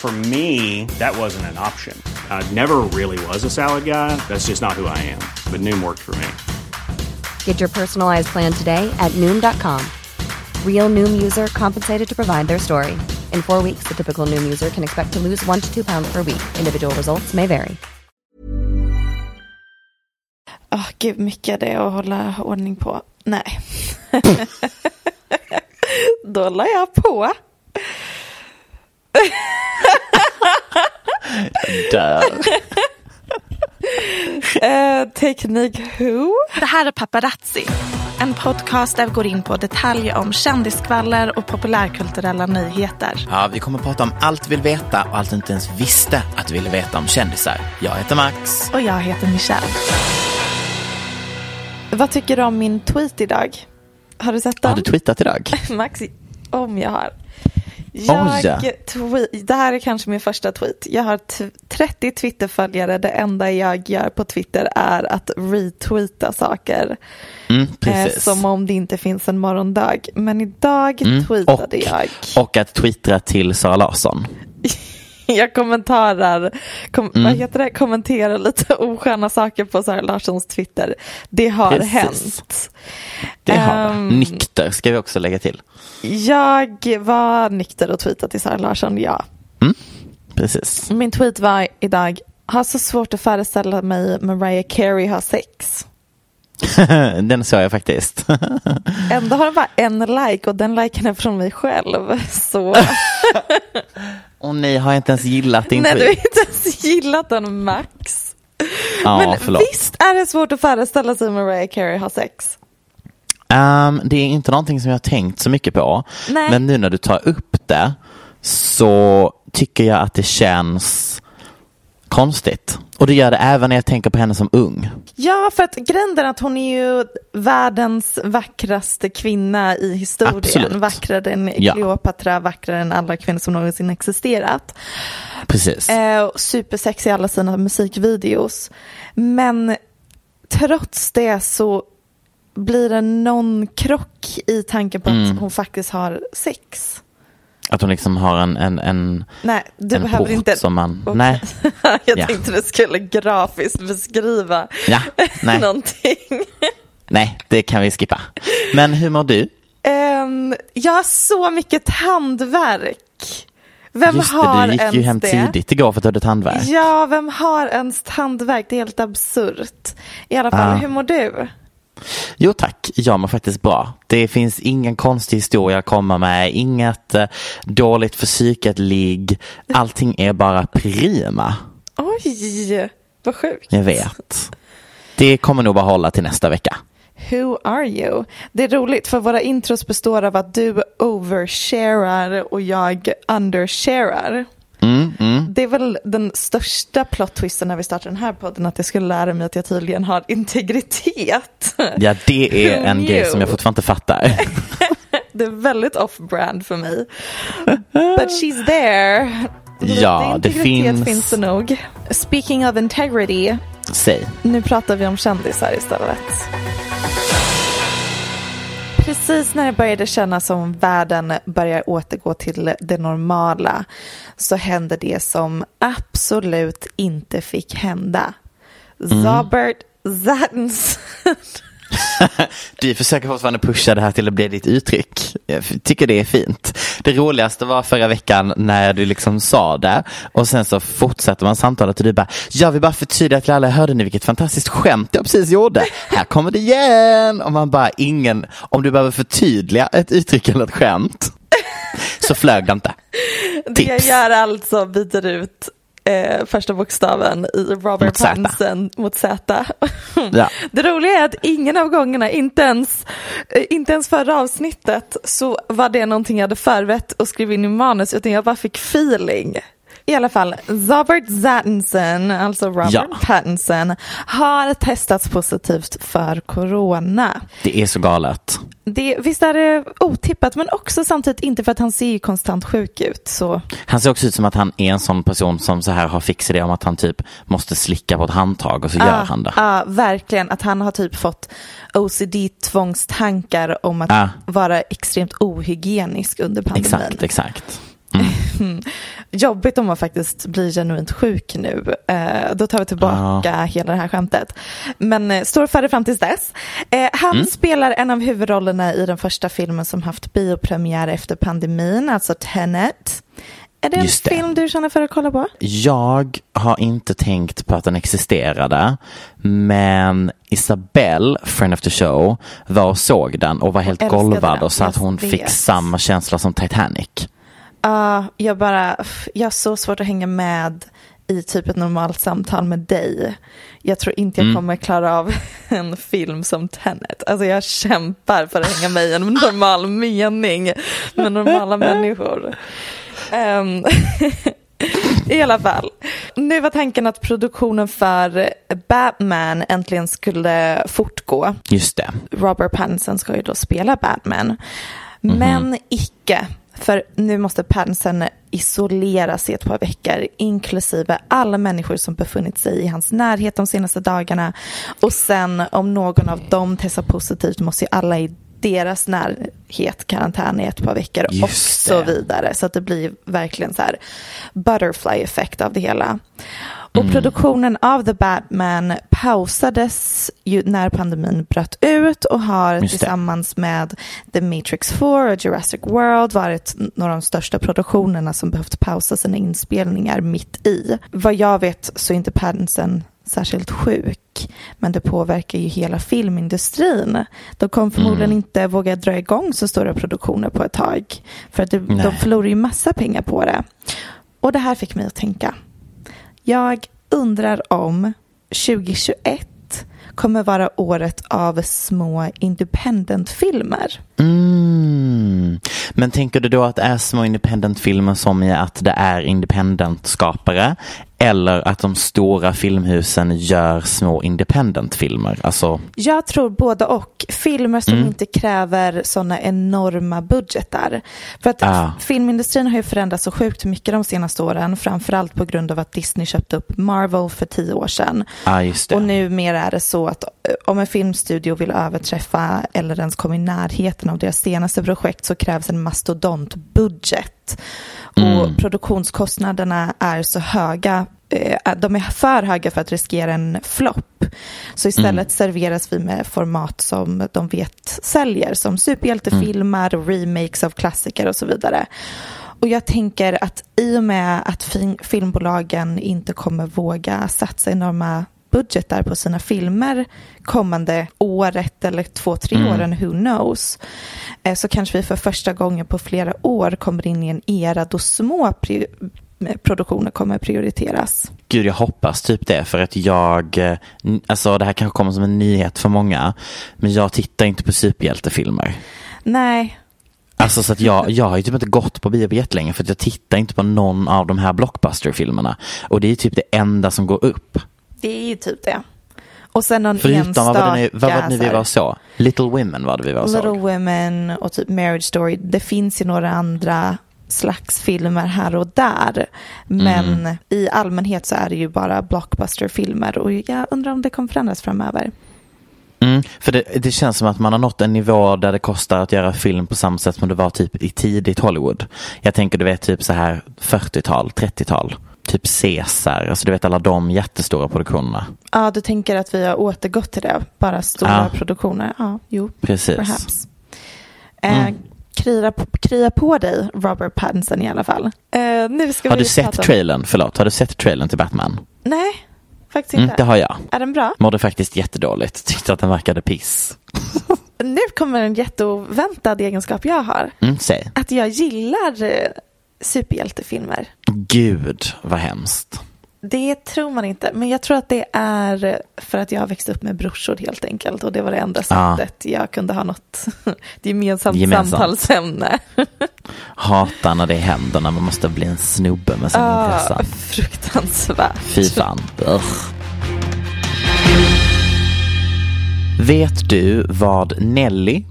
For me, that wasn't an option. I never really was a salad guy. That's just not who I am. But Noom worked for me. Get your personalized plan today at Noom.com. Real Noom user compensated to provide their story. In four weeks, the typical Noom user can expect to lose one to two pounds per week. Individual results may vary. Åh, gud, mycket det att hålla ordning på. Nej. Då la jag på. Dör. Eh, Teknik Who? Det här är Paparazzi. En podcast där vi går in på detaljer om kändiskvaller och populärkulturella nyheter. Ja, vi kommer att prata om allt vi vill veta och allt du inte ens visste att du ville veta om kändisar. Jag heter Max. Och jag heter Michelle. Vad tycker du om min tweet idag? Har du sett den? Har du tweetat idag? Max, om jag har. Jag tweet, det här är kanske min första tweet. Jag har t- 30 Twitter-följare. Det enda jag gör på Twitter är att retweeta saker. Mm, Eh, som om det inte finns en morgondag. Men idag Mm, tweetade och, jag. och att twittra till Sara Larsson. Jag kommentarar, kom, Mm. vad heter det? kommenterar lite osköna saker på Sara Larssons Twitter. Det har Precis. hänt. Det har. Ehm, Nykter ska vi också lägga till. Jag var nykter och tweetade till Sara Larsson, ja. Precis. Min tweet var idag, har så svårt att föreställa mig Mariah Carey har sex. Den såg jag faktiskt. Ändå har den bara en like och den liken är från mig själv. Så Och ni har inte ens gillat din nej, du har tweet. inte ens gillat den max. Ja, Men förlåt. visst är det svårt att föreställa sig Mariah Carey har sex? Ehm, det är inte någonting som jag har tänkt så mycket på. Nej. Men nu när du tar upp det så tycker jag att det känns konstigt. Och det gör det även när jag tänker på henne som ung. Ja, för att grejen är att hon är ju världens vackraste kvinna i historien. Absolut. Vackrare än Ja. Cleopatra, vackrare än alla kvinnor som någonsin existerat. Precis. Eh, supersexig i alla sina musikvideos. Men trots det så blir det någon krock i tanken på Mm. att hon faktiskt har sex. Att hon liksom har en, en, en, Nej, du en behöver port inte... som man... Okej. Nej. Jag Ja. tänkte du skulle grafiskt beskriva Ja, nej. någonting. Nej, det kan vi skippa. Men hur mår du? Ehm, jag har så mycket tandvärk. Vem Just det, har du gick ens ju hem det? tidigt igår för att du hade tandvärk. Ja, vem har ens tandvärk? Det är helt absurt. I alla fall, Ah. hur mår du? Jo tack, jag mår faktiskt bra. Det finns ingen konstig historia att komma med, inget eh, dåligt för psyket ligg. Allting är bara prima. Oj, vad sjukt. Jag vet. Det kommer nog bara hålla till nästa vecka. Who are you? Det är roligt för våra intros består av att du oversharar och jag undersharar. Mm, mm. Det är väl den största plot twisten när vi startar den här podden att jag skulle lära mig att jag tydligen har integritet. Ja, det är en grej som jag fortfarande inte fattar. Det är väldigt off-brand för mig. But she's there. Ja, det integritet finns- finns det nog. Speaking of integrity, Säg. nu pratar vi om kändisar istället. Precis när det började kännas som världen börjar återgå till det normala så hände det som absolut inte fick hända. Robert Zattens Du försöker fortfarande pusha det här till att bli ditt uttryck. Jag tycker det är fint. Det roligaste var förra veckan när du liksom sa det och sen så fortsätter man samtalet och du bara, jag vill bara förtydliga till alla, hörde ni vilket fantastiskt skämt jag precis gjorde? Här kommer det igen! Och man bara, ingen, om du behöver förtydliga ett uttryck eller ett skämt så flög det inte. Det jag Tips. gör alltså byter ut eh, första bokstaven i Robert Mot. Pattinson mot Z. Ja. Det roliga är att ingen av gångerna, inte ens, eh, inte ens förra avsnittet, så var det någonting jag hade förvett och skrev in i manus, utan jag bara fick feeling. I alla fall, Robert Pattinson, alltså Robert Ja. Pattinson, har testats positivt för corona. Det är så galet. Det, visst är det otippat, men också samtidigt inte för att han ser ju konstant sjuk ut. Så. Han ser också ut som att han är en sån person som så här har fix idé om att han typ måste slicka på ett handtag och så gör han det. Ja, verkligen. Att han har typ fått OCD-tvångstankar om att Ja. vara extremt ohygienisk under pandemin. Exakt, exakt. Jobbigt om man faktiskt blir genuint sjuk nu. Eh, då tar vi tillbaka hela det här skämtet. Men eh, står för det fram tills dess. Eh, han Mm. spelar en av huvudrollerna i den första filmen som haft biopremiär efter pandemin, alltså Tenet. Är det en Just det. film du känner för att kolla på? Jag har inte tänkt på att den existerade, men Isabelle, friend of the show, var och såg den och var helt älskade golvad den. och sa att hon fick samma känsla som Titanic. Ja, jag bara, jag har så svårt att hänga med i typ ett normalt samtal med dig. Jag tror inte jag Mm. kommer klara av en film som Tenet. Alltså jag kämpar för att hänga med i en normal mening med normala människor. Ehm, I alla fall. Nu var tanken att produktionen för Batman äntligen skulle fortgå. Just det. Robert Pattinson ska ju då spela Batman. Men icke. För nu måste Pattinson isolera sig ett par veckor, inklusive alla människor som befunnit sig i hans närhet de senaste dagarna. Och sen om någon av dem testar positivt måste ju alla i deras närhet karantän i ett par veckor och Just så det. vidare. Så att det blir verkligen så här butterfly effekt av det hela. Och produktionen av The Batman pausades när pandemin bröt ut och har tillsammans med The Matrix 4 och Jurassic World varit några av de största produktionerna som behövt pausa sina inspelningar mitt i. Vad jag vet så är inte Pattinson särskilt sjuk, men det påverkar ju hela filmindustrin. De kommer förmodligen inte våga dra igång så stora produktioner på ett tag, för att det, de förlorar ju massa pengar på det. Och det här fick mig att tänka. Jag undrar om 2021 kommer vara året av små independent-filmer. Mm. Men tänker du då att det är små independent-filmer som i att det är independent-skapare eller att de stora filmhusen gör små independent-filmer? Alltså, Jag tror både och. Filmer som Mm. inte kräver sådana enorma budgetar. För att Ah. filmindustrin har ju förändrats så sjukt mycket de senaste åren. Framförallt på grund av att Disney köpte upp Marvel för tio år sedan. ja just det. Och numera är det så att eh, om en filmstudio vill överträffa eller ens komma i närheten av deras senaste projekt så krävs en mastodontbudget. Och produktionskostnaderna är så höga, eh, de är för höga för att riskera en flopp. Så istället serveras vi med format som de vet säljer, som superhjältefilmer, remakes av klassiker och så vidare. Och jag tänker att i och med att filmbolagen inte kommer våga satsa enorma budgetar på sina filmer kommande året eller två, tre åren, who knows, eh, så kanske vi för första gången på flera år kommer in i en era då små eh, produktioner kommer prioriteras. Gud, jag hoppas typ det för att jag, eh, alltså det här kanske kommer som en nyhet för många, men jag tittar inte på superhjältefilmer. Nej, Alltså så att jag, jag har ju typ inte gått på bio på jättelänge för att jag tittar inte på någon av de här blockbuster-filmerna. Och det är typ det enda som går upp. Det är ju typ det. Och sen någon Förutom, enstaka... vad var det nu, vad var det nu vi så var så? Little Women var det vi var och Little. Women och typ Marriage Story. Det finns ju några andra slags filmer här och där. Men Mm. i allmänhet så är det ju bara blockbusterfilmer och jag undrar om det kommer förändras framöver. Mm, för det, det känns som att man har nått en nivå där det kostar att göra film på samma sätt som det var typ i tidigt Hollywood. Jag tänker du vet typ så här 40-tal, 30-tal. Typ Caesar, alltså du vet alla de jättestora produktionerna. Ja, du tänker att vi har återgått till det, bara stora Ja. produktioner. Ja, jo, Precis. perhaps. Eh, Mm. krya, krya på dig, Robert Pattinson i alla fall. Eh, nu ska Har vi du sett om- trailern, förlåt, har du sett trailern till Batman? Nej, faktiskt Mm, inte. det har jag. Är den bra? Mådde faktiskt jättedåligt, tyckte att den verkade piss. Nu kommer en jätteoväntad egenskap jag har. Mm, säg. Att jag gillar eh, superhjältefilmer. Gud, vad hemskt. Det tror man inte, men jag tror att det är för att jag har växt upp med brorsor helt enkelt och det var det enda Ja. sättet jag kunde ha något gemensamt, Gemensamt. samtalsämne. Hatar när det händer när man måste bli en snubbe med sina Ah, intressen. fruktansvärt. Fy fan. Ugh. Vet du vad Nelly,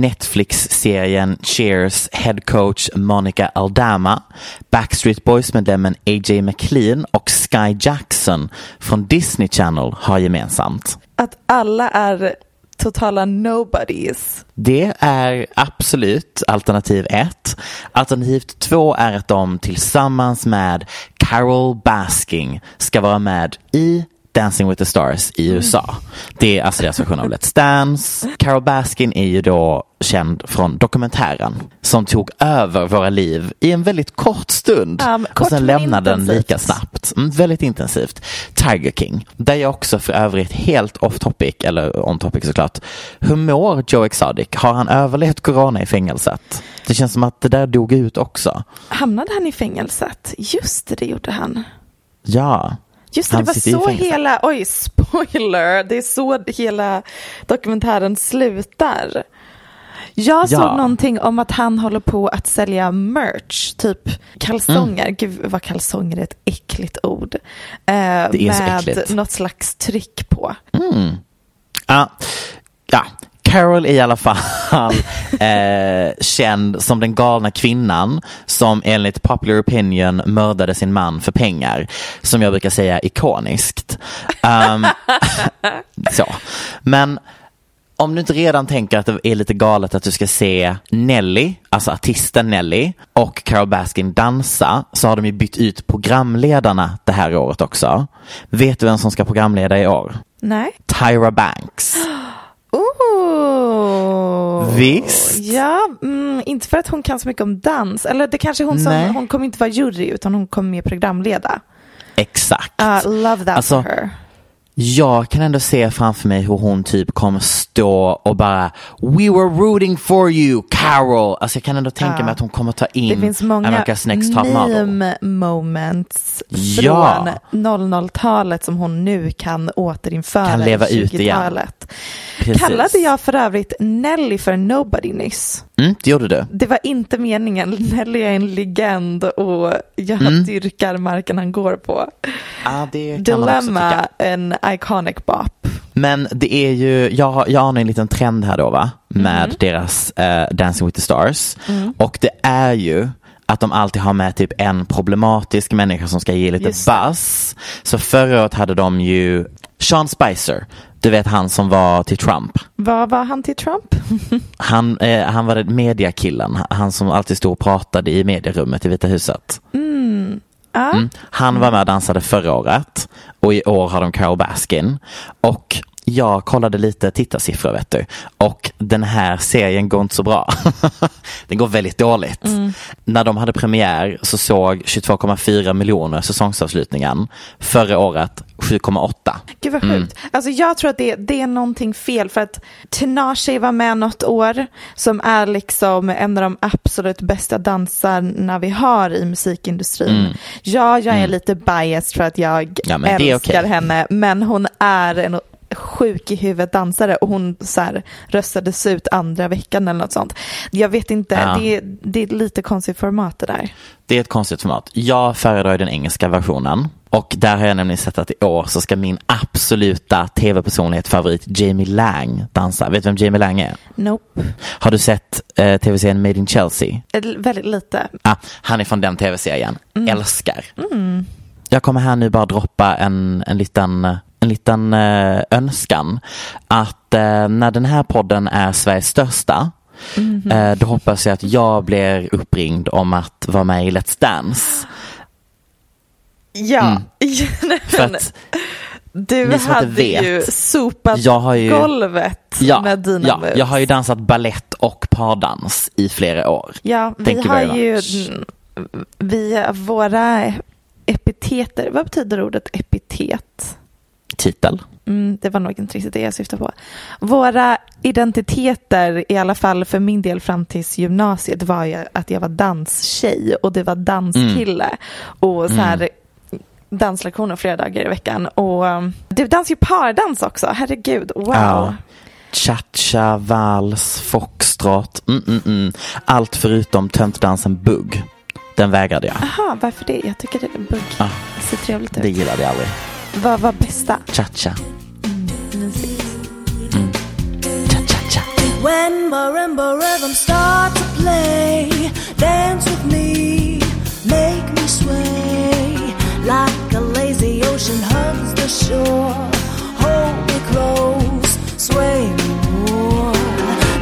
Netflix-serien Cheers headcoach Monica Aldama, Backstreet Boys-medlemmen AJ McLean och Sky Jackson från Disney Channel har gemensamt? Att alla är totala nobodies. Det är absolut alternativ ett. Alternativ två är att de tillsammans med Carol Basking ska vara med i Dancing with the Stars i USA. Det är alltså deras version av Let's Dance. Carol Baskin är ju då känd från dokumentären som tog över våra liv i en väldigt kort stund Ja, men och kort sen lämnade den lika snabbt. Mm, väldigt intensivt. Tiger King, där jag också för övrigt helt off topic, eller on topic såklart. Hur mår Joe Exotic? Har han överlevt corona i fängelset? Det känns som att det där dog ut också. Hamnade han i fängelset? Just det, det gjorde han. Ja. Just det, det var så hela, oj spoiler, det är så hela dokumentären slutar. Jag Ja. såg någonting om att han håller på att sälja merch, typ kalsonger. Mm. Gud vad kalsonger är ett äckligt ord. Eh, Det är så med äckligt. något slags tryck på. Ja, ja. Carol är i alla fall eh, känd som den galna kvinnan som enligt popular opinion mördade sin man för pengar. Som jag brukar säga ikoniskt. Um, så. Men om du inte redan tänker att det är lite galet att du ska se Nelly, alltså artisten Nelly och Carol Baskin dansa så har de ju bytt ut programledarna det här året också. Vet du vem som ska programleda i år? Nej. Tyra Banks. Visst. Ja, mm, inte för att hon kan så mycket om dans. Eller det kanske hon som, Nej. hon kommer inte vara jury utan hon kommer mer programleda. Exakt. Uh, love that Alltså, for her. Jag kan ändå se framför mig hur hon typ kommer stå och bara We were rooting for you, Carol. Alltså jag kan ändå tänka Ja. mig att hon kommer ta in Det finns många America's Next Top meme moments Ja. från 00-talet som hon nu kan återinföra Kan leva i ut igen. 20-talet. Precis. Kallade jag för övrigt Nelly för nobody nyss? Mm, det gjorde du. Det var inte meningen. Nelly är en legend och jag Mm. dyrkar marken han går på. Också Dilemma, en iconic bop. Men det är ju, jag, har- jag anar en liten trend här då va, med Mm. deras eh, Dancing with the Stars. Och det är ju att de alltid har med typ en problematisk människa som ska ge lite Just buzz. Så förra året hade de ju Sean Spicer, du vet han som var till Trump. Vad var han till Trump? Han, eh, han var mediakillen, han som alltid stod och pratade i medierummet i Vita huset. Ja. Mm. Han var med och dansade förra året och i år har de Carol Baskin. Och jag kollade lite tittarsiffror vet du. Och den här serien går inte så bra. den går väldigt dåligt. När de hade premiär så såg 22,4 miljoner säsongsavslutningen. Förra året 7,8. Gud vad Mm. sjukt. Alltså jag tror att det, det är någonting fel för att Tinashe var med något år som är liksom en av de absolut bästa dansarna vi har i musikindustrin. Ja, jag är lite biased för att jag Mm. Ja, älskar okej. henne men hon är en sjuk i huvudet dansare och hon så här, röstades ut andra veckan eller något sånt. Jag vet inte, Ja. det, är, det är lite konstigt format det där. Det är ett konstigt format. Jag föredrar den engelska versionen. Och där har jag nämligen sett att i år så ska min absoluta tv-personlighet favorit Jamie Lang dansa. Vet du vem Jamie Lang är? Nope, Har du sett eh, tv-serien Made in Chelsea? Eller väldigt lite. Ah, han är från den tv-serien. Älskar. Jag kommer här nu bara droppa en, en, liten, en en liten eh, önskan att eh, när den här podden är Sveriges största eh, då hoppas jag att jag blir uppringd om att vara med i Let's Dance. Ja, Mm. För att du hade vet, ju sopat ju- golvet ja, med dina ja, moves. jag har ju dansat ballett och pardans i flera år. Ja, vi Thank you har ju mm, vi, våra epiteter, vad betyder ordet epitet? Titel. Mm, det var nog inte riktigt det jag syftade på. Våra identiteter, i alla fall för min del fram tills gymnasiet, var ju att jag var danstjej och det var danskille. Och så här danslektioner flera dagar i veckan. Och du dansar ju pardans också, herregud, wow. Ja. Cha-cha, vals, foxtrot, mm, mm, mm. allt förutom töntdansen bugg. Den vägrade jag. Aha, varför det? Jag tycker det är bugg. Ah, ser trevligt det ut. gillade jag aldrig. Vad var bästa? Cha-cha. Mm, Mysigt. Mm. Cha-cha-cha. When marimba rhythms start to play, dance with me, make me sway like a lazy ocean hugs the shore. Hold me close, sway me more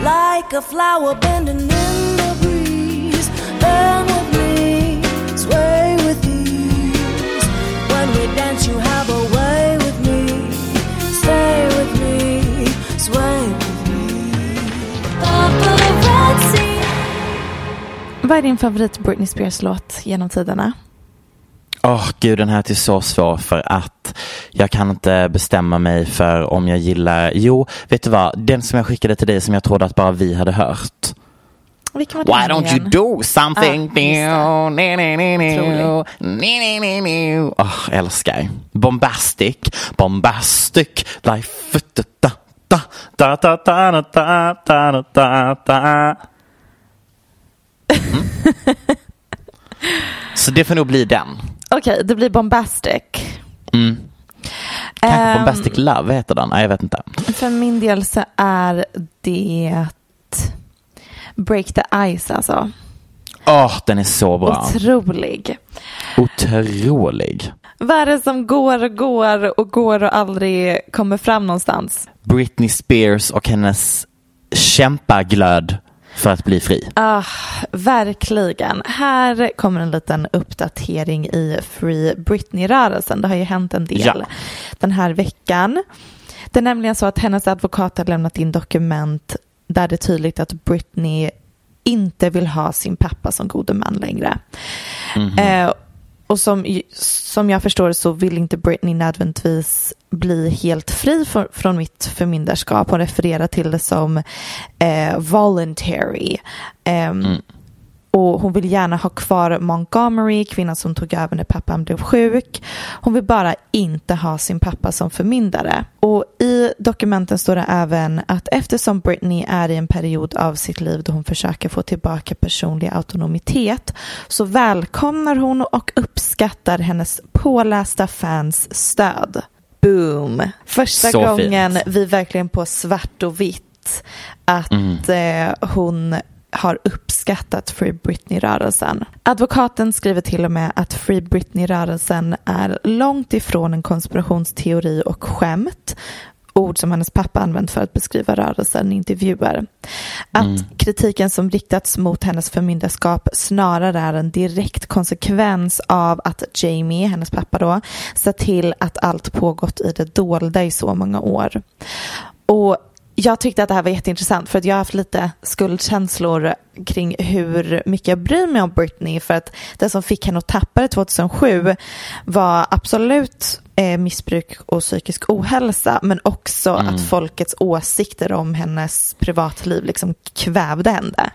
like a flower bending in the breeze. Bend Vad är din favorit Britney Spears-låt genom tiderna? Åh gud, den här är så svår för att jag kan inte bestämma mig för om jag gillar, jo, vet du vad, den som jag skickade till dig som jag trodde att bara vi hade hört. Vilken var Why don't you igen? do something Ah, new? Ni, ni, Otrolig. ni, ni, ni, ni. Åh, älskar. Bombastic, bombastic, life. Da, da, da, da, da, da, da, da, da. Mm. Så det får nog bli den. Okej, det blir Bombastic. Mm. Kanske Ehm, Bombastic Love heter den. Nej, jag vet inte. För min del så är det Break the Ice alltså. Åh, den är så bra. Otrolig. Otrolig. Vad är det som går och går och går och aldrig kommer fram någonstans? Britney Spears och hennes kämpaglöd för att bli fri. Ah, verkligen. Här kommer en liten uppdatering i Free Britney-rörelsen. Det har ju hänt en del Ja. den här veckan. Det är nämligen så att hennes advokat har lämnat in dokument där det är tydligt att Britney inte vill ha sin pappa som gode man längre. Eh, och som, som jag förstår så vill inte Britney nödvändigtvis bli helt fri för, från mitt förmyndarskap. Hon refererar till det som eh, voluntary. Ehm, Och hon vill gärna ha kvar Montgomery, kvinnan som tog över när pappan blev sjuk. Hon vill bara inte ha sin pappa som förmyndare. Och i dokumenten står det även att eftersom Britney är i en period av sitt liv då hon försöker få tillbaka personlig autonomitet så välkomnar hon och uppskattar hennes pålästa fans stöd. Boom! Första Så gången fint. vi verkligen på svart och vitt att eh, hon har uppskattat Free Britney-rörelsen. Advokaten skriver till och med att Free Britney-rörelsen är långt ifrån en konspirationsteori och skämt ord som hennes pappa använt för att beskriva rörelsen i intervjuer. Att kritiken som riktats mot hennes förmyndarskap snarare är en direkt konsekvens av att Jamie, hennes pappa då, sett till att allt pågått i det dolda i så många år. Och jag tyckte att det här var jätteintressant för att jag har haft lite skuldkänslor kring hur mycket jag bryr mig om Britney för att det som fick henne att tappa det 2007 var absolut eh, missbruk och psykisk ohälsa men också att folkets åsikter om hennes privatliv liksom kvävde henne.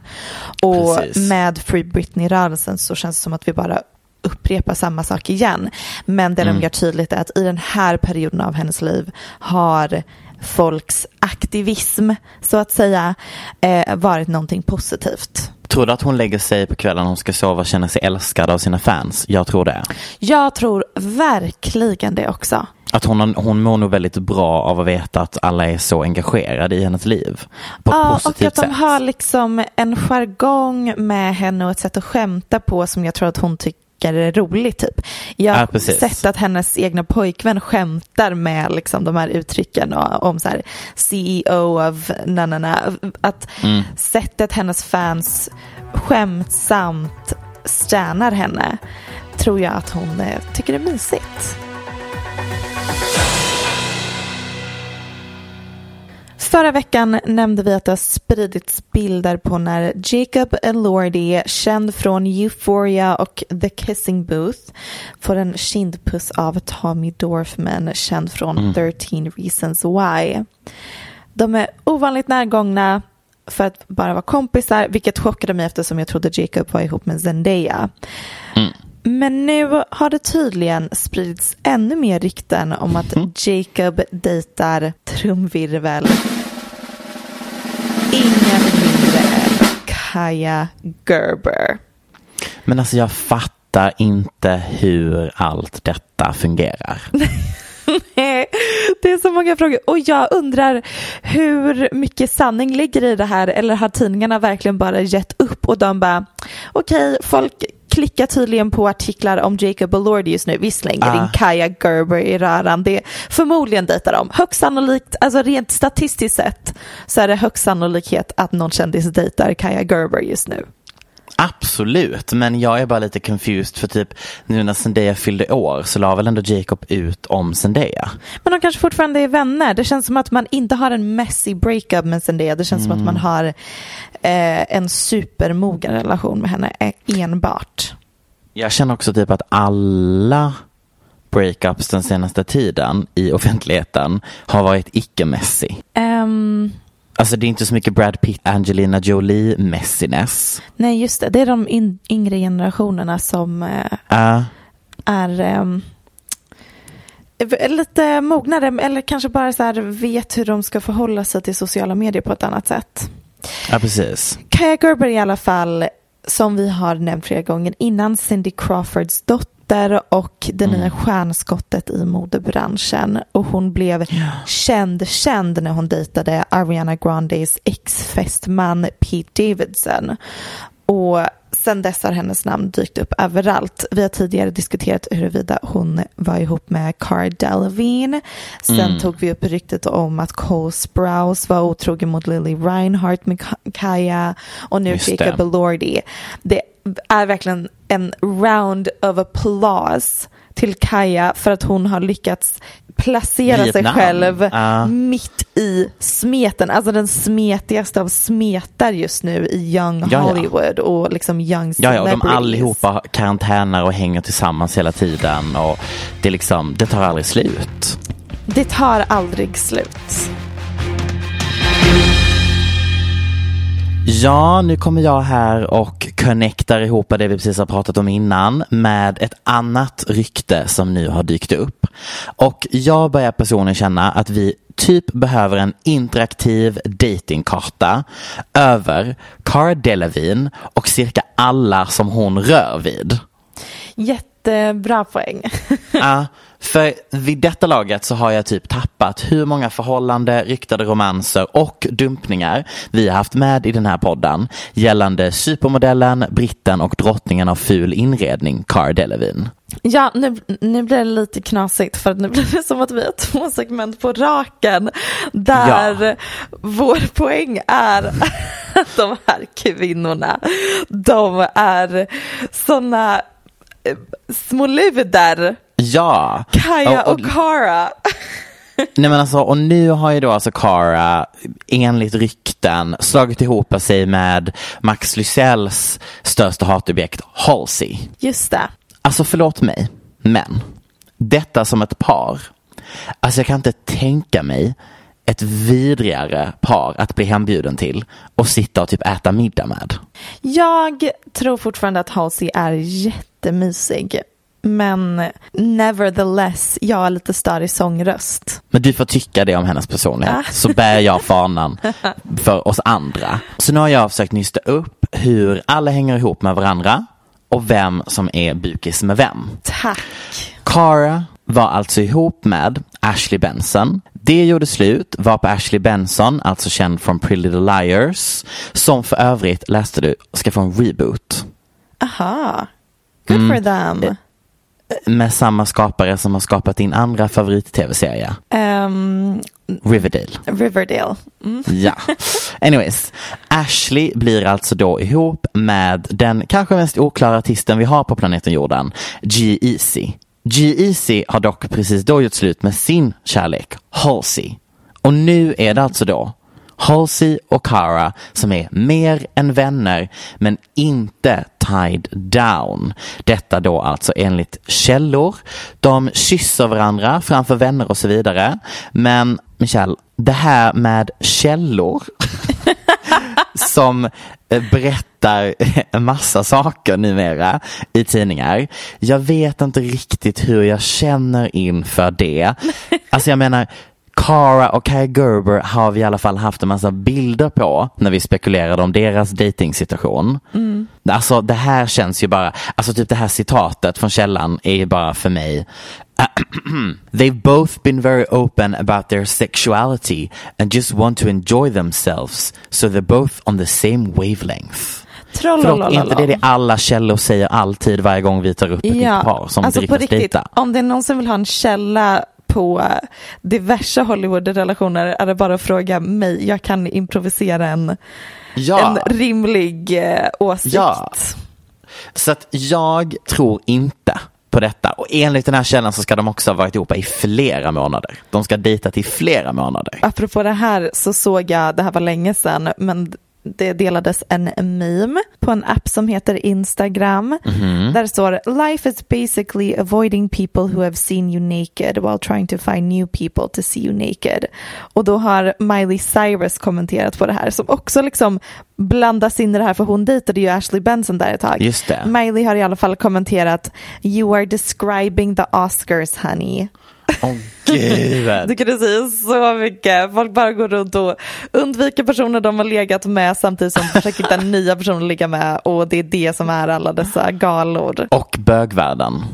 Och Precis. med Free Britney-rörelsen så känns det som att vi bara upprepar samma sak igen. Men det de gör tydligt är att i den här perioden av hennes liv har folks aktivism, så att säga, eh, varit någonting positivt. Tror du att hon lägger sig på kvällen hon ska sova och känner sig älskad av sina fans? Jag tror det. Jag tror verkligen det också. Att hon, hon mår nog väldigt bra av att veta att alla är så engagerade i hennes liv. På ett Ja, och positivt att de sätt. har liksom en jargong med henne och ett sätt att skämta på som jag tror att hon tycker är roligt typ. Jag har Ja, sett att hennes egna pojkvän skämtar med liksom de här uttrycken och, om så här CEO of na na na. Att Mm. sättet hennes fans skämtsamt stannar henne tror jag att hon eh, tycker är mysigt. Förra veckan nämnde vi att det har spridits bilder på när Jacob Elordi, känd från Euphoria och The Kissing Booth, får en kindpuss av Tommy Dorfman, känd från 13 Reasons Why. De är ovanligt närgångna för att bara vara kompisar, vilket chockade mig eftersom jag trodde Jacob var ihop med Zendaya. Men nu har det tydligen spridits ännu mer rykten om att Jacob dejtar trumvirvel. Kaya Gerber. Men alltså jag fattar inte hur allt detta fungerar. Det är så många frågor och jag undrar hur mycket sanning ligger i det här eller har tidningarna verkligen bara gett upp och de bara okej folk klickar tydligen på artiklar om Jacob Elordi just nu. Vi slänger in Ah. Kaya Gerber i röran. Det förmodligen dejtar de. Högst sannolikt, alltså rent statistiskt sett så är det högst sannolikhet att någon kändis dejtar Kaya Gerber just nu. Absolut, men jag är bara lite confused för typ nu när Zendaya fyllde år så la väl ändå Jacob ut om Zendaya. Men de kanske fortfarande är vänner. Det känns som att man inte har en messy breakup med Zendaya. Det känns som att man har eh, en supermogen relation med henne eh, enbart. Jag känner också typ att alla breakups den senaste tiden i offentligheten har varit icke-messy. Ehm, Alltså det är inte så mycket Brad Pitt, Angelina Jolie messiness. nej, just det. Det är de in, yngre generationerna som Uh, är eh, lite mognare eller kanske bara så här vet hur de ska förhålla sig till sociala medier på ett annat sätt. ja, precis. Kaya Gerber i alla fall, som vi har nämnt flera gånger innan, Cindy Crawfords dotter och det nya stjärnskottet i modebranschen. Och hon blev känd, känd när hon dejtade Ariana Grandes ex-fästman Pete Davidson. Och sen dess har hennes namn dykt upp överallt. Vi har tidigare diskuterat huruvida hon var ihop med Cara Delevingne. Sen tog vi upp ryktet om att Cole Sprouse var otrogen mot Lily Reinhardt med Ka- Kaya och nu. Jacob Elordi. Det är verkligen en round of applause till Kaya för att hon har lyckats placera sig Vietnam. själv Ja. mitt i smeten, alltså den smetigaste av smetar just nu i Young Ja, ja. Hollywood och liksom Young Ja, ja, och de allihopa har karantäner och hänger tillsammans hela tiden och det är liksom, det tar aldrig slut. Det tar aldrig slut. Ja, nu kommer jag här och connectar ihop det vi precis har pratat om innan med ett annat rykte som nu har dykt upp. Och jag börjar personligen känna att vi typ behöver en interaktiv datingkarta över Cara Delevingne och cirka alla som hon rör vid. Jättebra poäng. Ja, för vid detta laget så har jag typ tappat hur många förhållande, ryktade romanser och dumpningar vi har haft med i den här podden gällande supermodellen, britten och drottningen av ful inredning, Cara Delevingne. Ja, nu, nu blir det lite knasigt för nu blir det som att vi har två segment på raken där Ja. vår poäng är att de här kvinnorna, de är sådana eh, små luder. Ja! Kaja Och- och, och- Cara. Nej men alltså, och nu har ju då alltså Cara enligt rykten slagit ihop sig med Max Lysells största hatobjekt Halsey. Just det. Alltså förlåt mig, men detta som ett par. Alltså jag kan inte tänka mig ett vidrigare par att bli hembjuden till och sitta och typ äta middag med. Jag tror fortfarande att Halsey är jättemysig. Men nevertheless, jag har lite större sångröst. Men du får tycka det om hennes personlighet. Ah. Så bär jag fanan för oss andra. Så nu har jag försökt nysta upp hur alla hänger ihop med varandra och vem som är bukis med vem. Tack. Cara var alltså ihop med Ashley Benson. Det gjorde slut var på Ashley Benson, alltså känd från Pretty Little Liars, som för övrigt läste du ska få en reboot. Aha. Good mm. for them med samma skapare som har skapat din andra favorit-tv-serie. Um, Riverdale. Riverdale. Mm. Ja. Anyways, Ashley blir alltså då ihop med den kanske mest oklara artisten vi har på planeten jorden, G-Eazy. G-Eazy har dock precis då gjort slut med sin kärlek, Halsey. Och nu är det alltså då Halsey och Cara som är mer än vänner men inte tied down. Detta då alltså enligt källor. De kysser varandra framför vänner och så vidare. Men Michelle, det här med källor som eh, berättar en massa saker numera i tidningar. Jag vet inte riktigt hur jag känner inför det. Alltså jag menar, Cara och Kai Gerber har vi i alla fall haft en massa bilder på när vi spekulerade om deras dejtingsituation. Mm. Alltså det här känns ju bara, alltså typ det här citatet från källan är ju bara för mig They've both been very open about their sexuality and just want to enjoy themselves so they're both on the same wavelength. Förlåt, inte det är det alla källor säger alltid varje gång vi tar upp ett ja, par som alltså riktigt, dejtar. Om det är någon som vill ha en källa på diverse Hollywood-relationer är det bara att fråga mig. Jag kan improvisera en, ja. en rimlig eh, åsikt. Ja. Så att jag tror inte på detta. Och enligt den här källan så ska de också ha varit ihop i flera månader. De ska dejtat i flera månader. Apropå det här så såg jag, det här var länge sedan, men det delades en meme på en app som heter Instagram. Mm. Där det står Life is basically avoiding people who have seen you naked while trying to find new people to see you naked. Och då har Miley Cyrus kommenterat på det här som också liksom blandas in i det här för hon dejtade ju Ashley Benson där ett tag. Just det. Miley har i alla fall kommenterat You are describing the Oscars honey. Åh oh, gud. det kan säga så mycket. Folk bara går runt och undviker personer de har legat med samtidigt som försöker hitta nya personer att ligga med och det är det som är alla dessa galor. Och bögvärlden.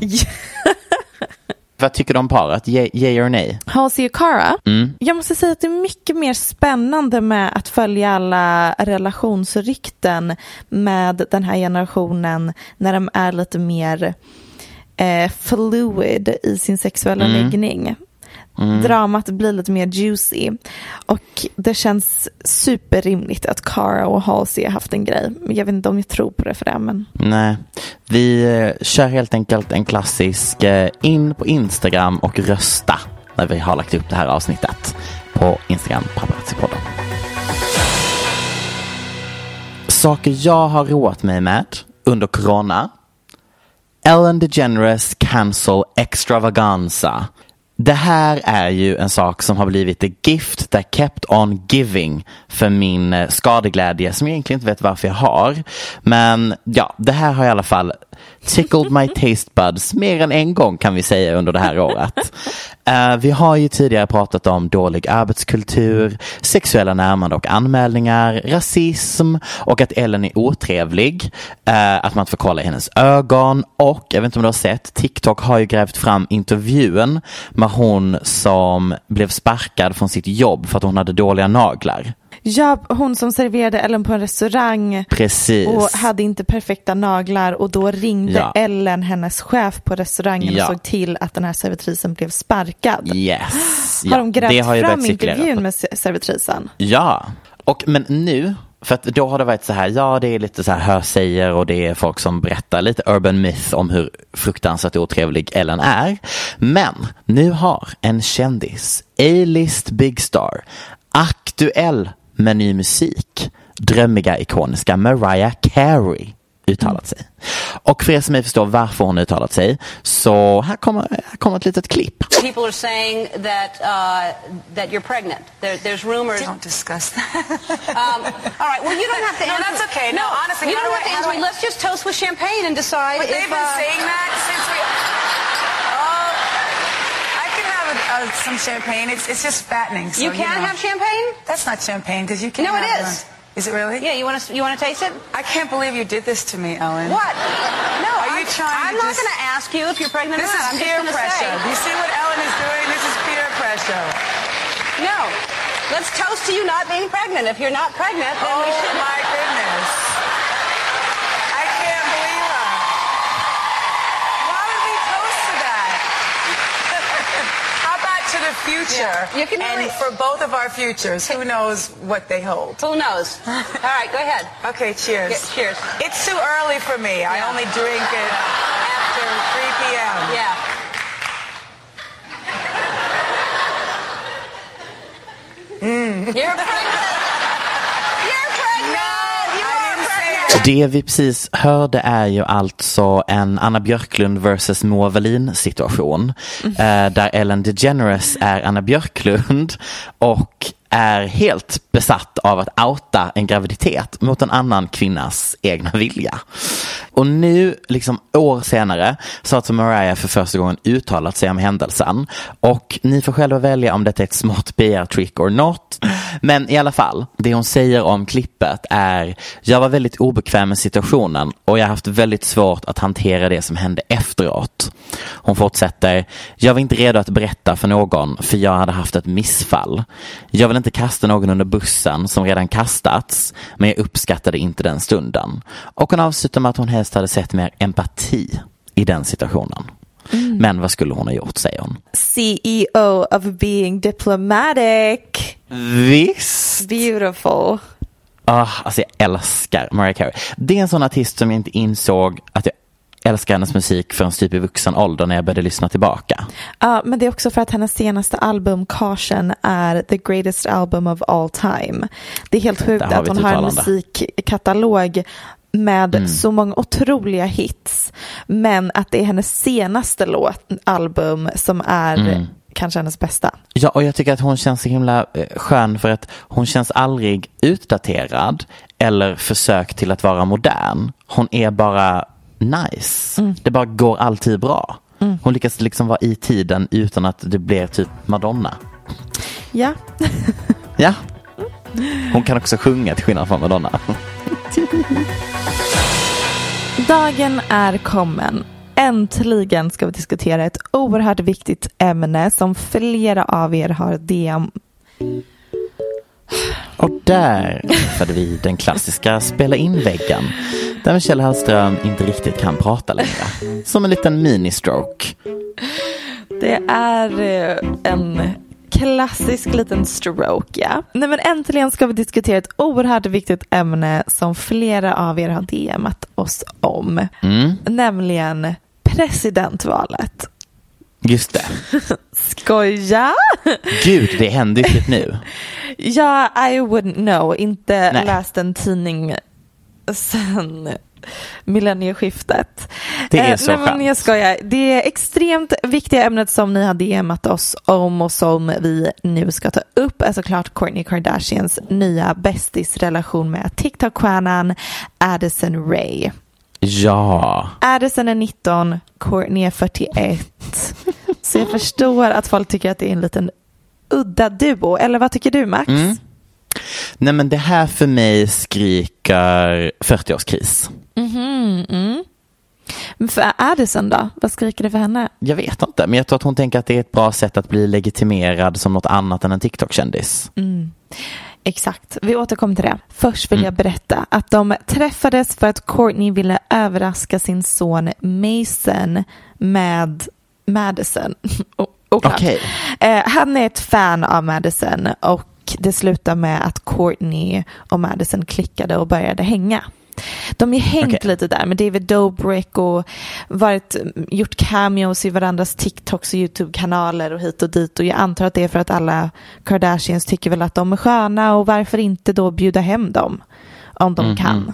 Vad tycker du om paret? Yay, yay or nej? Halsey och Cara? Mm. Jag måste säga att det är mycket mer spännande med att följa alla relationsrykten med den här generationen när de är lite mer eh, fluid i sin sexuella mm. läggning. Mm. Dramat blir lite mer juicy. Och det känns superrimligt att Cara och Halsey har haft en grej. Jag vet inte om jag tror på det för det. Men... Nej, vi eh, kör helt enkelt en klassisk eh, in på Instagram och rösta när vi har lagt upp det här avsnittet på Instagram, paparazzi-podden. Saker jag har roat mig med under corona Ellen DeGeneres cancel extravaganza. Det här är ju en sak som har blivit the gift that kept on giving för min eh, skadeglädje som jag egentligen inte vet varför jag har. Men ja, det här har i alla fall tickled my taste buds mer än en gång kan vi säga under det här året. Uh, vi har ju tidigare pratat om dålig arbetskultur, sexuella närmande och anmälningar, rasism och att Ellen är otrevlig, uh, att man får kolla i hennes ögon och, jag vet inte om du har sett, TikTok har ju grävt fram intervjun med hon som blev sparkad från sitt jobb för att hon hade dåliga naglar. Ja, hon som serverade Ellen på en restaurang Precis. och hade inte perfekta naglar och då ringde ja. Ellen hennes chef på restaurangen ja. och såg till att den här servitrisen blev sparkad. Yes. Har de grävt har fram intervjun med servitrisen? Ja, och men nu för att då har det varit så här, ja det är lite så här hörsäger och det är folk som berättar lite urban myth om hur fruktansvärt otrevlig Ellen är. Men nu har en kändis, A-list Big Star, aktuell med ny musik. Drömmiga, ikoniska Mariah Carey uttalat mm. sig. Och för er som inte förstår varför hon uttalat sig, så här kommer, här kommer ett litet klipp. People are saying that, uh, that you're pregnant. There, there's rumors. Don't discuss that. um, all right, well you don't have to answer. No, that's okay. No, no honestly, you don't have to answer. Let's just toast with champagne and decide But if, they've been uh, saying that since we... uh, some champagne. It's, it's just fattening. So, you can you know. have champagne? That's not champagne because you can No, it is. One. Is it really? Yeah, you want to you want to taste it? I can't believe you did this to me, Ellen. What? No, are you I'm, trying? I'm not just... going to ask you if you're pregnant this or not. Is peer pressure. Say. You see what Ellen is doing? This is peer pressure. No, let's toast to you not being pregnant. If you're not pregnant, then oh, we should. Oh my goodness. To the future. Yeah. You can and really- for both of our futures, who knows what they hold? Who knows? All right, go ahead. Okay, cheers. Yeah, cheers. It's too early for me. I only drink it after 3 p.m. Yeah. Mm. You're pregnant. You're Det vi precis hörde är ju alltså en Anna Björklund versus Moa Wallin situation. Eh, där Ellen DeGeneres är Anna Björklund och är helt besatt av att outa en graviditet mot en annan kvinnas egna vilja. Och nu, liksom år senare, så har alltså Mariah för första gången uttalat sig om händelsen. Och ni får själva välja om detta är ett smart PR-trick or not. Men i alla fall, det hon säger om klippet är Jag var väldigt obekväm med situationen och jag har haft väldigt svårt att hantera det som hände efteråt. Hon fortsätter Jag var inte redo att berätta för någon för jag hade haft ett missfall. Jag vill inte kasta någon under bussen som redan kastats men jag uppskattade inte den stunden. Och hon avslutar med att hon helst hade sett mer empati i den situationen. Men vad skulle hon ha gjort säger hon. CEO of being diplomatic. Visst! Beautiful. Ah, alltså jag älskar Mariah Carey. Det är en sån artist som jag inte insåg att jag älskar hennes musik förrän typ i vuxen ålder när jag började lyssna tillbaka. Ja, men det är också för att hennes senaste album Caution är the greatest album of all time. Det är helt sjukt att hon har en musikkatalog med Mm. så många otroliga hits. Men att det är hennes senaste låt, album som är Mm. Kanske hennes bästa. Ja, och jag tycker att hon känns så himla eh, skön för att hon känns aldrig utdaterad eller försök till att vara modern. Hon är bara nice. Det bara går alltid bra. Hon lyckas liksom vara i tiden utan att det blir typ Madonna. Ja, Ja. Hon kan också sjunga till skillnad från Madonna. dagen är kommen. Äntligen ska vi diskutera ett oerhört viktigt ämne som flera av er har DM Och där träffade vi den klassiska spela in-väggen. Där Michelle Hallström inte riktigt kan prata längre. Som en liten mini-stroke. Det är eh, en klassisk liten stroke, ja. Nej, men äntligen ska vi diskutera ett oerhört viktigt ämne som flera av er har DMat oss om. Mm, Nämligen presidentvalet. just det. Skoja? Gud, det händer ju typ nu. Ja, I wouldn't know. Inte Nej. läst en tidning sen millennieskiftet. Det är Eh, så nej, men jag skojar. Det är extremt viktiga ämnet som ni har DMat oss om och som vi nu ska ta upp är såklart Kourtney Kardashians nya bästisrelation med TikTok-stjärnan Addison Rae. Ja. Addison är 19, Kourtney är 41. Så jag förstår att folk tycker att det är en liten udda duo. Eller vad tycker du Max? Mm. Nej men det här för mig skriker 40-årskris. Men för Addison då? Vad skriker det för henne? Jag vet inte, men jag tror att hon tänker att det är ett bra sätt att bli legitimerad som något annat än en TikTok-kändis. Exakt, vi återkommer till det. Först vill jag berätta att de träffades för att Courtney ville överraska sin son Mason med Madison. O- Oklart. Okej. Eh, han är ett fan av Madison och det slutar med att Courtney och Madison klickade och började hänga. De har hängt Okej. lite där med David Dobrik och varit, gjort cameos i varandras TikToks och YouTube-kanaler och hit och dit. Och jag antar att det är för att alla Kardashians tycker väl att de är sköna och varför inte då bjuda hem dem om de kan.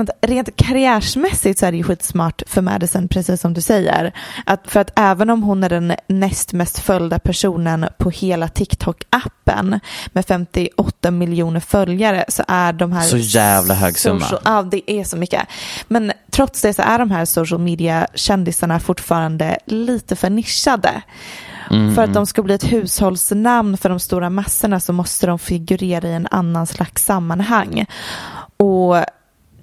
Att rent karriärsmässigt så är det ju skitsmart för Madison, precis som du säger. Att för att även om hon är den näst mest följda personen på hela TikTok-appen med 58 miljoner följare så är de här... Så jävla hög summa. social- Ja, det är så mycket. Men trots det så är de här social media-kändisarna fortfarande lite för nischade. Mm, För att de ska bli ett hushållsnamn för de stora massorna så måste de figurera i en annan slags sammanhang. Och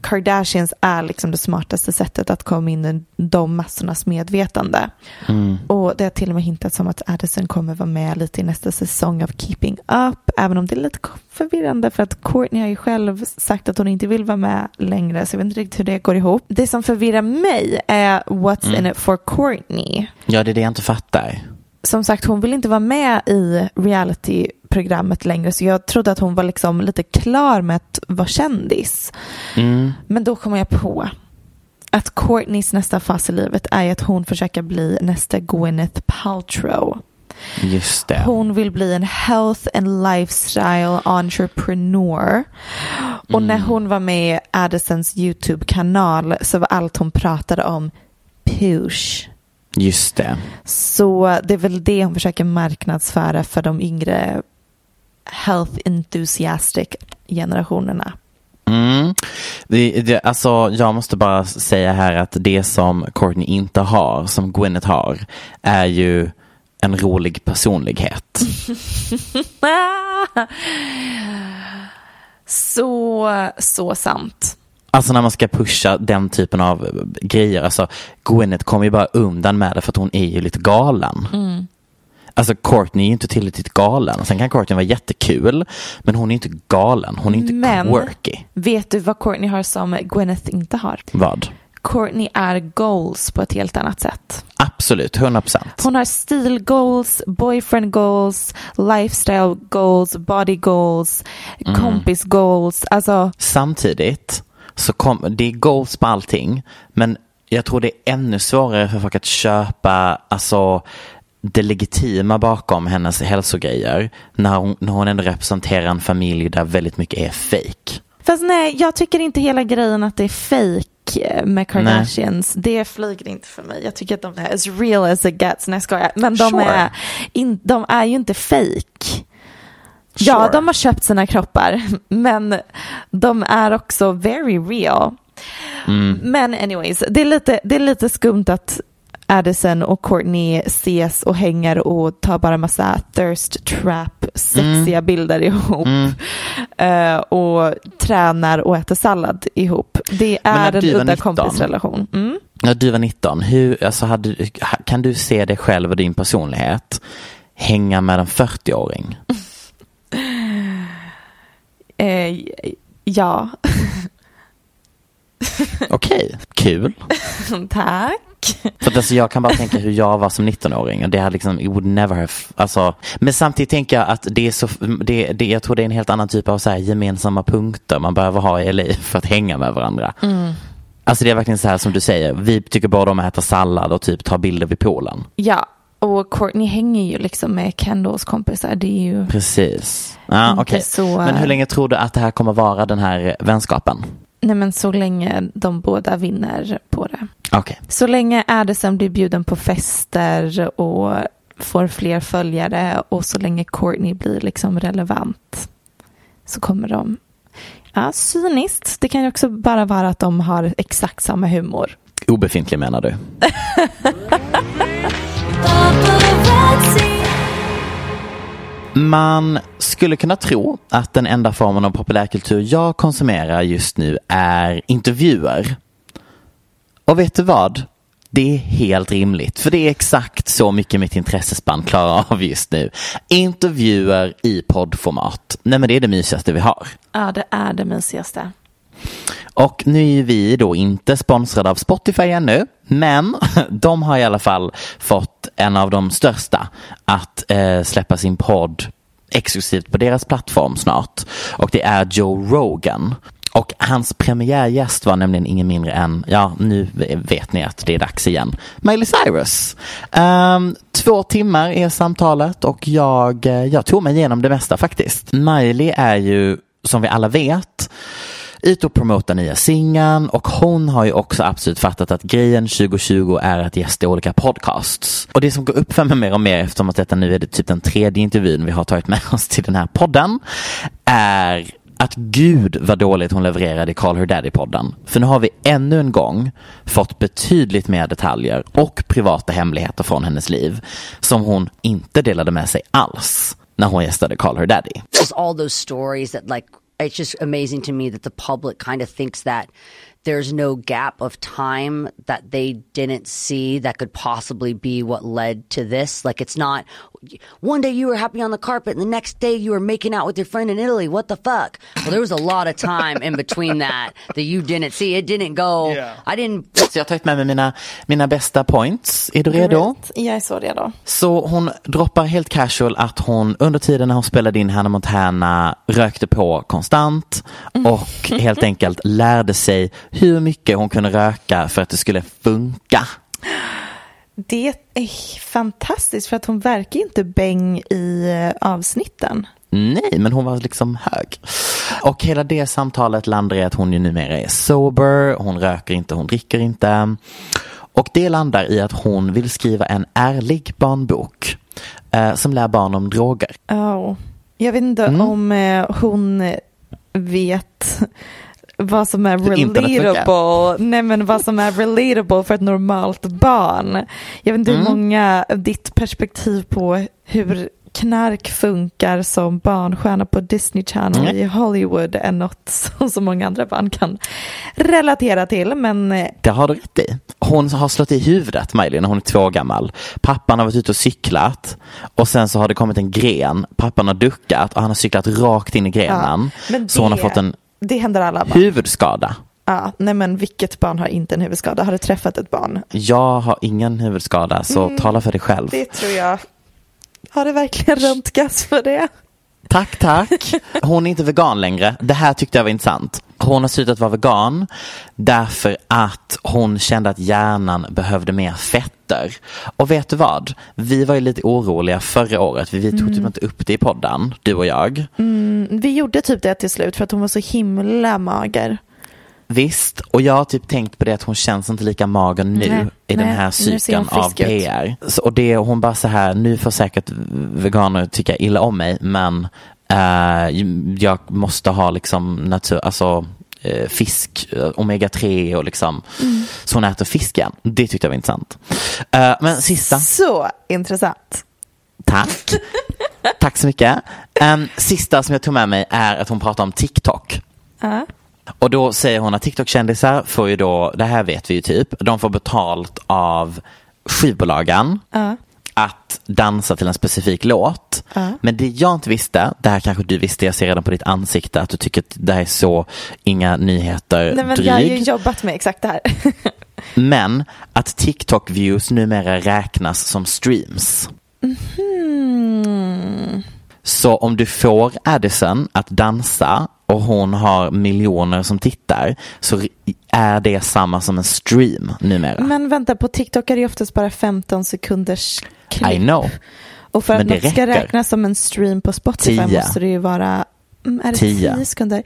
Kardashians är liksom det smartaste sättet att komma in i de massornas medvetande. Mm. Och det har till och med hintats om att Addison kommer vara med lite i nästa säsong av Keeping Up, även om det är lite förvirrande för att Courtney har ju själv sagt att hon inte vill vara med längre, så jag vet inte riktigt hur det går ihop. Det som förvirrar mig är what's Mm. in it for Courtney. Ja, det är det jag inte fattar. Som sagt, hon vill inte vara med i realityprogrammet längre så jag trodde att hon var liksom lite klar med att vara kändis. Mm. Men då kom jag på att Courtneys nästa fas i livet är att hon försöker bli nästa Gwyneth Paltrow. Just det. Hon vill bli en health and lifestyle entrepreneur. Och när hon var med i Addisons YouTube-kanal så var allt hon pratade om push. Just det. Så det är väl det hon försöker marknadsföra för de yngre health enthusiastic generationerna. Mm. Det, det, alltså, jag måste bara säga här att det som Courtney inte har, som Gwyneth har, är ju en rolig personlighet. så, så sant. Alltså när man ska pusha den typen av grejer. Alltså Gwyneth kommer ju bara undan med det för att hon är ju lite galen. Mm. Alltså Courtney är ju inte tillräckligt galen. Sen kan Courtney vara jättekul. Men hon är inte galen. Hon är inte Men quirky. vet du vad Courtney har som Gwyneth inte har? Vad? Courtney är goals på ett helt annat sätt. Absolut, 100 procent. Hon har stil goals, boyfriend goals, lifestyle goals, body goals, Mm. kompis goals. Alltså, Samtidigt så kom, det är goals på allting. Men jag tror det är ännu svårare för folk att köpa alltså, det legitima bakom hennes hälsogrejer. När hon, när hon ändå representerar en familj där väldigt mycket är fake. fast nej, jag tycker inte hela grejen att det är fake med Kardashians. Det flyger inte för mig. Jag tycker att de är as real as it gets. Nej, jag skojar. Men de, Sure. är, in, de är ju inte fake. Ja, Sure. de har köpt sina kroppar, men de är också very real. Mm. Men anyways, det är lite, det är lite skumt att Addison och Courtney ses och hänger och tar bara massa thirst trap sexiga bilder ihop. Eh, och tränar och äter sallad ihop. Det är en udda 19, kompisrelation. Mm. När du var 19, hur, alltså hade, kan du se dig själv och din personlighet hänga med en 40-åring? Eh, ja, Okej, kul. tack. För att alltså jag kan bara tänka hur jag var som 19-åring och det hade liksom, it would never have, alltså, men samtidigt tänker jag att det är så, det, det, jag tror det är en helt annan typ av så här gemensamma punkter man behöver ha i LA för att hänga med varandra. Alltså det är verkligen så här som du säger, vi tycker båda om att äta sallad och typ ta bilder vid poolen. Ja, och Courtney hänger ju liksom med Kendalls kompisar. Det är ju... Precis. Inte okej. så- Men hur länge tror du att det här kommer vara den här vänskapen? Nej men så länge de båda vinner på det. Okej. Så länge Addison blir bjuden på fester och får fler följare och så länge Courtney blir liksom relevant så kommer de. Ja, cyniskt. Det kan ju också bara vara att de har exakt samma humor. Obefintlig menar du? Man skulle kunna tro att den enda formen av populärkultur jag konsumerar just nu är intervjuer. Och vet du vad? Det är helt rimligt, för det är exakt så mycket mitt intressespann klarar av just nu. Intervjuer i poddformat. Nej men det är det mysigaste vi har. Ja, det är det mysigaste. Och nu är vi då inte sponsrade av Spotify ännu, men de har i alla fall fått en av de största att eh, släppa sin podd exklusivt på deras plattform snart. Och det är Joe Rogan. Och hans premiärgäst var nämligen ingen mindre än, ja nu vet ni att det är dags igen, Miley Cyrus. Um, två timmar är samtalet och jag, eh, jag tog mig igenom det mesta faktiskt. Miley är ju, som vi alla vet, ut och promota nya singeln och hon har ju också absolut fattat att grejen 2020 är att gästa olika podcasts. Och det som går upp för mig mer och mer eftersom att detta nu är det typ den tredje intervjun vi har tagit med oss till den här podden är att gud vad dåligt hon levererade i Call Her Daddy-podden. För nu har vi ännu en gång fått betydligt mer detaljer och privata hemligheter från hennes liv som hon inte delade med sig alls när hon gästade Call Her Daddy. just all those stories that like it's just amazing to me that the public kind of thinks that there's no gap of time that they didn't see that could possibly be what led to this. Like it's not one day you were happy on the carpet and the next day you were making out with your friend in Italy. What the fuck? Well, there was a lot of time in between that that you didn't see. It didn't go. Yeah. I didn't. Så jag har tagit med mig mina, mina bästa points. Är du redo? Jag är så redo. Så hon droppar helt casual att hon under tiden när hon spelade in Hannah Montana rökte på konstant mm. och helt enkelt lärde sig hur mycket hon kunde röka för att det skulle funka. Det är fantastiskt för att hon verkar inte bäng i eh, avsnitten. Nej, men hon var liksom hög. Och hela det samtalet landar i att hon ju numera är sober, hon röker inte, hon dricker inte. Och det landar i att hon vill skriva en ärlig barnbok eh, som lär barn om droger. Oh. Jag vet inte Mm. om eh, hon vet vad som är Hur relatable. Nej men vad som är relatable för ett normalt barn. Jag vet inte hur Mm. många, ditt perspektiv på hur knark funkar som barnstjärna på Disney Channel Nej. i Hollywood är något som så många andra barn kan relatera till. Men eh, Det har du rätt i. Hon har slått i huvudet, Miley, när hon är två år gammal. Pappan har varit ute och cyklat och sen så har det kommit en gren. Pappan har duckat och han har cyklat rakt in i grenen. men så hon har det- fått en det händer alla barn. huvudskada. Ja, nej men vilket barn har inte en huvudskada? Har du träffat ett barn? Jag har ingen huvudskada, så Mm, tala för dig själv. Det tror jag. Har du verkligen röntgas för det? Tack, tack. Hon är inte vegan längre. Det här tyckte jag var intressant. Hon har slutat vara vegan därför att hon kände att hjärnan behövde mer fetter. Och vet du vad? Vi var ju lite oroliga förra året. Vi tog typ inte upp det i podden, du och jag. Mm, vi gjorde typ det till slut för att hon var så himla mager. Visst, och jag har typ tänkt på det att hon känns inte lika mager nu Nej, i den nej, här ser hon cykeln av. PR. Så, och det, hon bara så här, nu får säkert veganer tycka illa om mig, men eh, jag måste ha liksom natur, alltså eh, fisk, eh, omega-3 och liksom, Mm. så hon äter fisk igen. Det tyckte jag var intressant. Men sista, Så intressant. tack. tack så mycket. Um, sista som jag tog med mig är att hon pratar om TikTok. Ja. Och då säger hon att TikTok-kändisar får ju då, det här vet vi ju typ, de får betalt av skivbolagen Ja. att dansa till en specifik låt. Ja. Men det jag inte visste, det här kanske du visste, jag ser redan på ditt ansikte att du tycker att det här är så inga nyheter Nej, men dryg. jag har ju jobbat med exakt det här. Men att TikTok-views numera räknas som streams. Hmm. Så om du får Addison att dansa och hon har miljoner som tittar så är det samma som en stream numera. Men vänta, på TikTok är det oftast bara 15 sekunders klipp. I know. Och för Men att det något ska räcker. räknas som en stream på Spotify Tio. måste det ju vara, mm, är det Tio. 10 sekunder?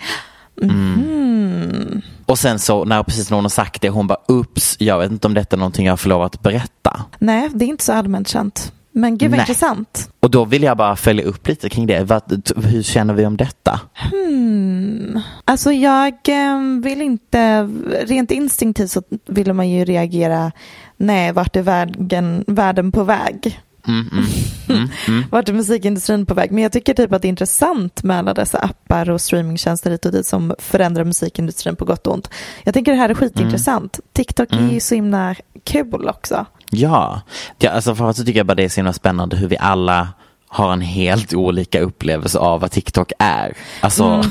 Mm. Mhm. Och sen så när precis när hon har sagt det, hon bara ups, jag vet inte om detta är någonting jag får lov att berätta. Nej, det är inte så allmänt känt. Men gud vad Nej. intressant. Och då vill jag bara följa upp lite kring det. Vad, hur känner vi om detta? Hmm. Alltså jag eh, vill inte, rent instinktivt så vill man ju reagera, nej vart är världen, världen på väg? Mm, mm, mm, mm. Vart är musikindustrin på väg? Men jag tycker typ att det är intressant med alla dessa appar och streamingtjänster hit och dit som förändrar musikindustrin på gott och ont. Jag tänker det här är skitintressant. TikTok är Mm. ju så himla kul också. Ja, ja alltså för att så tycker jag bara det är så himla spännande hur vi alla har en helt olika upplevelse av vad TikTok är. Alltså, Mm.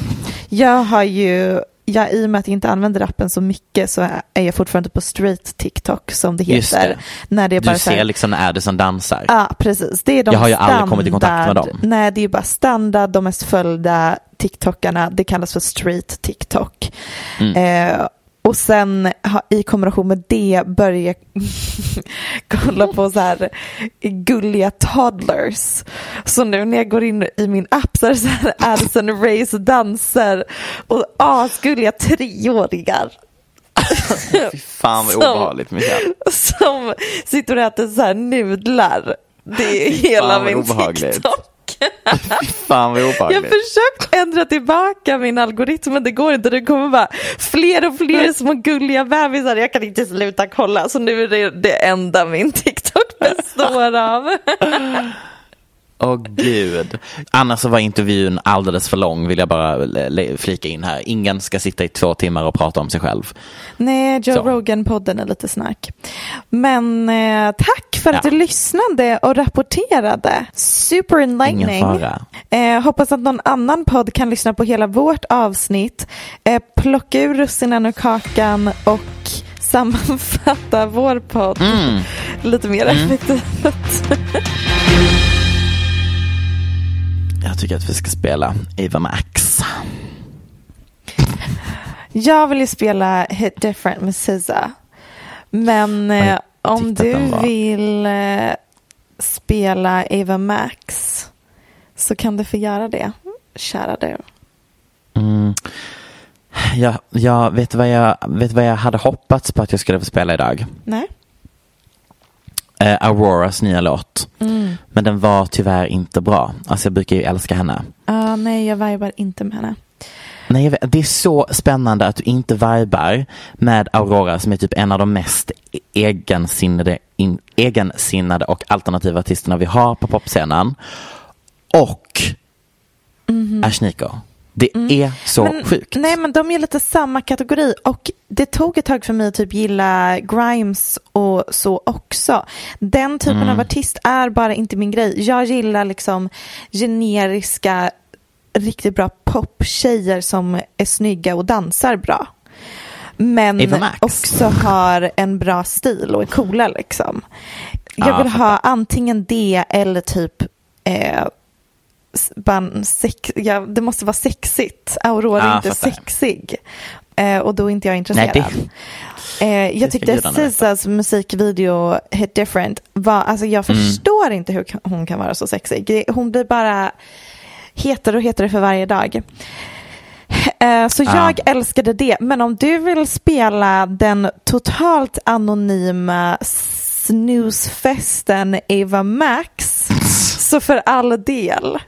Jag har ju, ja, i och med att jag inte använder appen så mycket så är jag fortfarande på straight TikTok som det heter. det. När det är bara du så här, ser liksom när Addison dansar. Ja, precis. Det är de Jag har ju aldrig kommit i kontakt med standard- dem. Nej, det är bara standard, de mest följda TikTokarna. Det kallas för straight TikTok. Mm. Eh, och sen i kombination med det börjar jag kolla på så här gulliga toddlers. Så nu när jag går in i min app så är det så här Addison Race danser och asgulliga treåringar. Fy fan vad Som- obehagligt Michelle. som sitter och äter så här nudlar. Det är hela min obehagligt. TikTok. Fan vad Jag har obehagligt. försökt ändra tillbaka min algoritm men det går inte. Det kommer bara fler och fler små gulliga bebisar. Jag kan inte sluta kolla så nu är det det enda min TikTok består av. Åh gud. Annars så var intervjun alldeles för lång vill jag bara flika in här. Ingen ska sitta i två timmar och prata om sig själv. Nej, Joe. Rogan-podden är lite snack. Men eh, tack för att Ja. du lyssnade och rapporterade. Super enlightening. Ingen fara. Eh, hoppas att någon annan podd kan lyssna på hela vårt avsnitt. Eh, plocka ur russinen ur kakan och sammanfatta vår podd Mm. lite mer effektivt. Jag tycker att vi ska spela Eva Max. Jag vill ju spela Hit Different med SZA. Men eh, om du var- vill eh, spela Ava Max så kan du få göra det, kära du. Mm. Jag, jag, vet, vad jag, vet vad jag hade hoppats på att jag skulle få spela idag? Nej? Eh, Auroras nya låt. Mm. Men den var tyvärr inte bra. Alltså jag brukar ju älska henne. Ah, nej, jag vibar inte med henne. Nej, vet, det är så spännande att du inte vibar med Aurora som är typ en av de mest egensinnade, in, egensinnade och alternativa artisterna vi har på popscenen. Och Ashnikko. Det är så men, sjukt. Nej, men de är lite samma kategori och det tog ett tag för mig att typ gilla Grimes och så också. Den typen Mm. av artist är bara inte min grej. Jag gillar liksom generiska, riktigt bra poptjejer som är snygga och dansar bra. Men också har en bra stil och är coola liksom. Jag Ja, vill ha antingen det eller typ eh, en sex, ja, det måste vara sexigt. Aurora är inte fattar. sexig. Eh, och då är inte jag Nej, intresserad. det, eh, jag ska tyckte. Sisas musikvideo Hit Different var, alltså jag Mm. förstår inte hur hon kan vara så sexig. Det- Hon blir bara hetare och hetare för varje dag. Eh, Så Ja. jag älskade det. Men om du vill spela den totalt anonyma snusfesten Eva Max så för all del.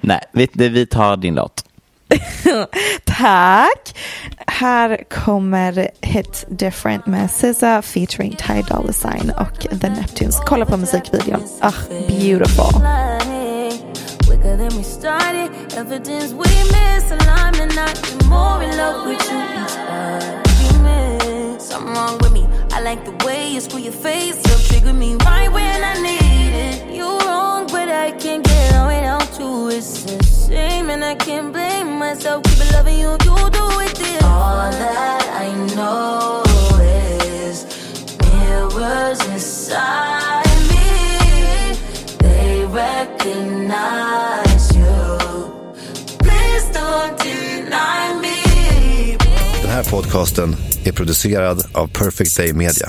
Nej vi, vi tar din låt. Tack. Här kommer Hit Different med SZA featuring Ty Dolla Sign och The Neptunes. Kolla på musikvideon. Ah, beautiful. You. Something wrong with me. I like the way you screw your face up, trigger me right when I need it. You're wrong, but I can't get on without you. It's a shame, and I can't blame myself. Keep loving you, you do it this. All that I know is mirrors inside me. They recognize you. Please don't deny me. Den här podcasten är producerad av Perfect Day Media.